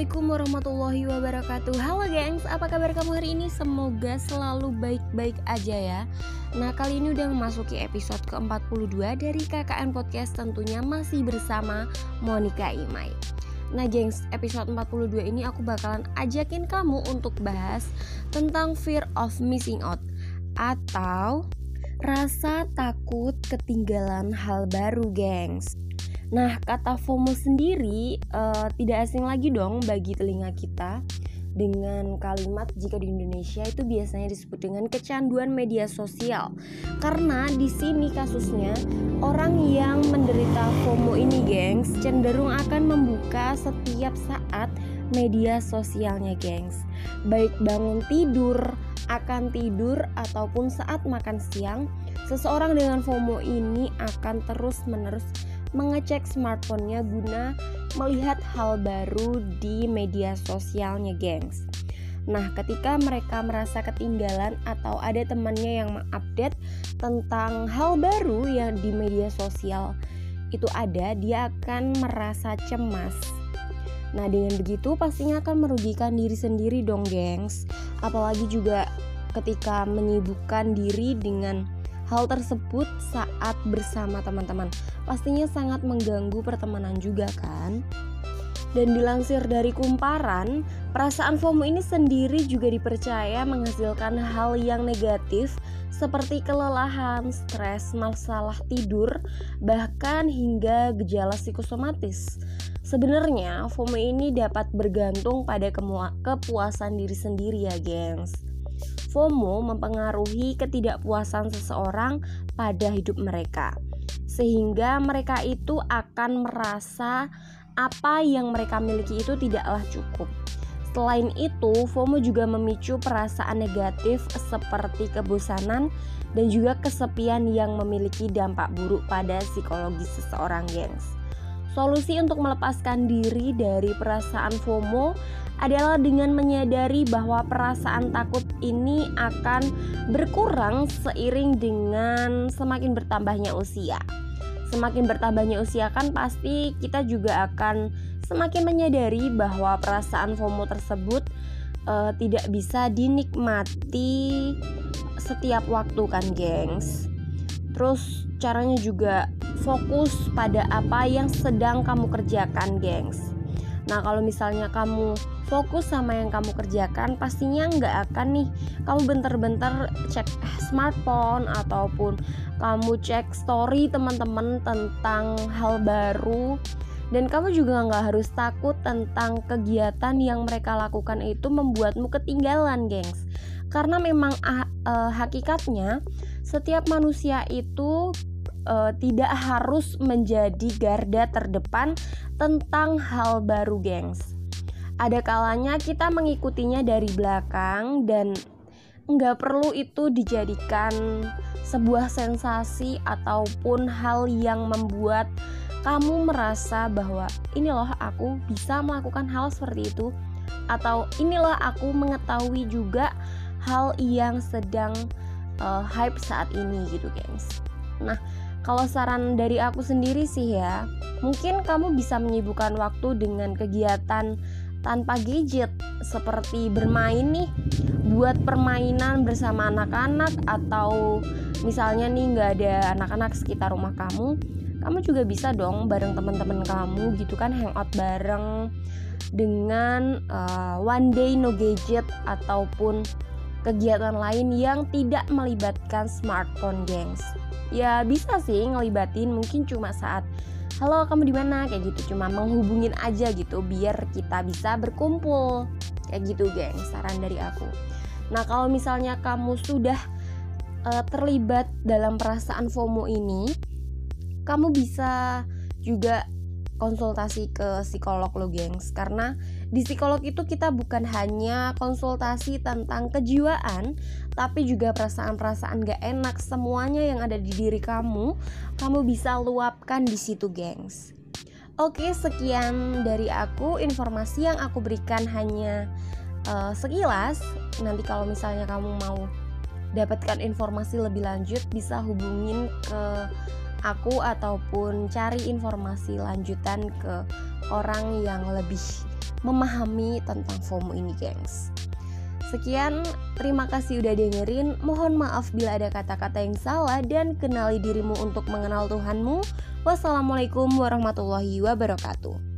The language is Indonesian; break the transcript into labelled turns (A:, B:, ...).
A: Assalamualaikum warahmatullahi wabarakatuh. Halo gengs, apa kabar kamu hari ini? Semoga selalu baik-baik aja ya. Nah kali ini udah memasuki episode ke-42 dari KKN Podcast Tentunya masih bersama Monica Imai. Nah gengs, episode 42 ini aku bakalan ajakin kamu untuk bahas tentang fear of missing out Atau rasa takut ketinggalan hal baru gengs Nah, kata FOMO sendiri uh, tidak asing lagi dong bagi telinga kita dengan kalimat jika di Indonesia itu biasanya disebut dengan kecanduan media sosial. Karena di sini kasusnya orang yang menderita FOMO ini, gengs, cenderung akan membuka setiap saat media sosialnya, gengs. Baik bangun tidur, akan tidur ataupun saat makan siang, seseorang dengan FOMO ini akan terus-menerus mengecek smartphone-nya guna melihat hal baru di media sosialnya, gengs. Nah, ketika mereka merasa ketinggalan atau ada temannya yang mengupdate tentang hal baru yang di media sosial itu ada, dia akan merasa cemas. Nah, dengan begitu pastinya akan merugikan diri sendiri dong, gengs. Apalagi juga ketika menyibukkan diri dengan Hal tersebut saat bersama teman-teman pastinya sangat mengganggu pertemanan juga kan? Dan dilansir dari kumparan, perasaan FOMO ini sendiri juga dipercaya menghasilkan hal yang negatif seperti kelelahan, stres, masalah tidur, bahkan hingga gejala psikosomatis. Sebenarnya FOMO ini dapat bergantung pada kepuasan diri sendiri ya, gengs. FOMO mempengaruhi ketidakpuasan seseorang pada hidup mereka, sehingga mereka itu akan merasa apa yang mereka miliki itu tidaklah cukup. Selain itu, FOMO juga memicu perasaan negatif seperti kebosanan dan juga kesepian yang memiliki dampak buruk pada psikologi seseorang, gengs. Solusi untuk melepaskan diri dari perasaan FOMO adalah dengan menyadari bahwa perasaan takut ini akan berkurang seiring dengan semakin bertambahnya usia. Semakin bertambahnya usia kan pasti kita juga akan semakin menyadari bahwa perasaan FOMO tersebut uh, tidak bisa dinikmati setiap waktu kan, gengs. Terus caranya juga fokus pada apa yang sedang kamu kerjakan, gengs. Nah, kalau misalnya kamu fokus sama yang kamu kerjakan, pastinya nggak akan nih kamu bentar-bentar cek smartphone ataupun kamu cek story teman-teman tentang hal baru dan kamu juga nggak harus takut tentang kegiatan yang mereka lakukan itu membuatmu ketinggalan, gengs. Karena memang uh, hakikatnya setiap manusia itu uh, tidak harus menjadi garda terdepan tentang hal baru, gengs. Ada kalanya kita mengikutinya dari belakang dan nggak perlu itu dijadikan sebuah sensasi ataupun hal yang membuat kamu merasa bahwa ini loh aku bisa melakukan hal seperti itu atau inilah aku mengetahui juga hal yang sedang uh, hype saat ini gitu gengs nah kalau saran dari aku sendiri sih ya, mungkin kamu bisa menyibukkan waktu dengan kegiatan tanpa gadget seperti bermain nih buat permainan bersama anak-anak atau misalnya nih nggak ada anak-anak sekitar rumah kamu kamu juga bisa dong bareng teman-teman kamu gitu kan hangout bareng dengan uh, one day no gadget ataupun kegiatan lain yang tidak melibatkan smartphone gengs ya bisa sih ngelibatin mungkin cuma saat halo kamu di mana? Kayak gitu cuma menghubungin aja gitu biar kita bisa berkumpul. Kayak gitu geng saran dari aku. Nah kalau misalnya kamu sudah uh, terlibat dalam perasaan FOMO ini kamu bisa juga konsultasi ke psikolog lo gengs. Karena di psikolog itu kita bukan hanya konsultasi tentang kejiwaan tapi juga perasaan-perasaan gak enak semuanya yang ada di diri kamu kamu bisa luapkan di situ gengs. Oke sekian dari aku. Informasi yang aku berikan hanya uh, sekilas. Nanti kalau misalnya kamu mau dapatkan informasi lebih lanjut bisa hubungin ke aku ataupun cari informasi lanjutan ke orang yang lebih memahami tentang FOMO ini, gengs. Sekian, terima kasih udah dengerin. Mohon maaf bila ada kata-kata yang salah dan kenali dirimu untuk mengenal Tuhanmu. Wassalamualaikum warahmatullahi wabarakatuh.